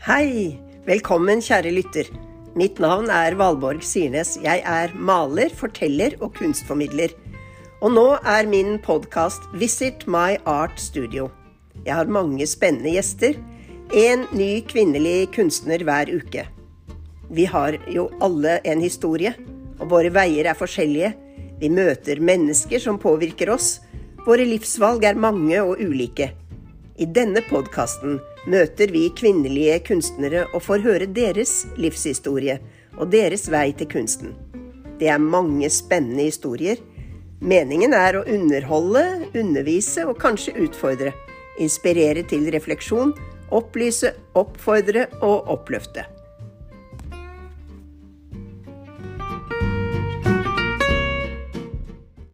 Hei! Velkommen, kjære lytter. Mitt navn er Valborg Sirnes. Jeg er maler, forteller og kunstformidler. Og nå er min podkast Visit My Art Studio. Jeg har mange spennende gjester. En ny kvinnelig kunstner hver uke. Vi har jo alle en historie, og våre veier er forskjellige. Vi møter mennesker som påvirker oss. Våre livsvalg er mange og ulike. I denne podkasten møter vi kvinnelige kunstnere og får høre deres livshistorie og deres vei til kunsten. Det er mange spennende historier. Meningen er å underholde, undervise og kanskje utfordre. Inspirere til refleksjon, opplyse, oppfordre og oppløfte.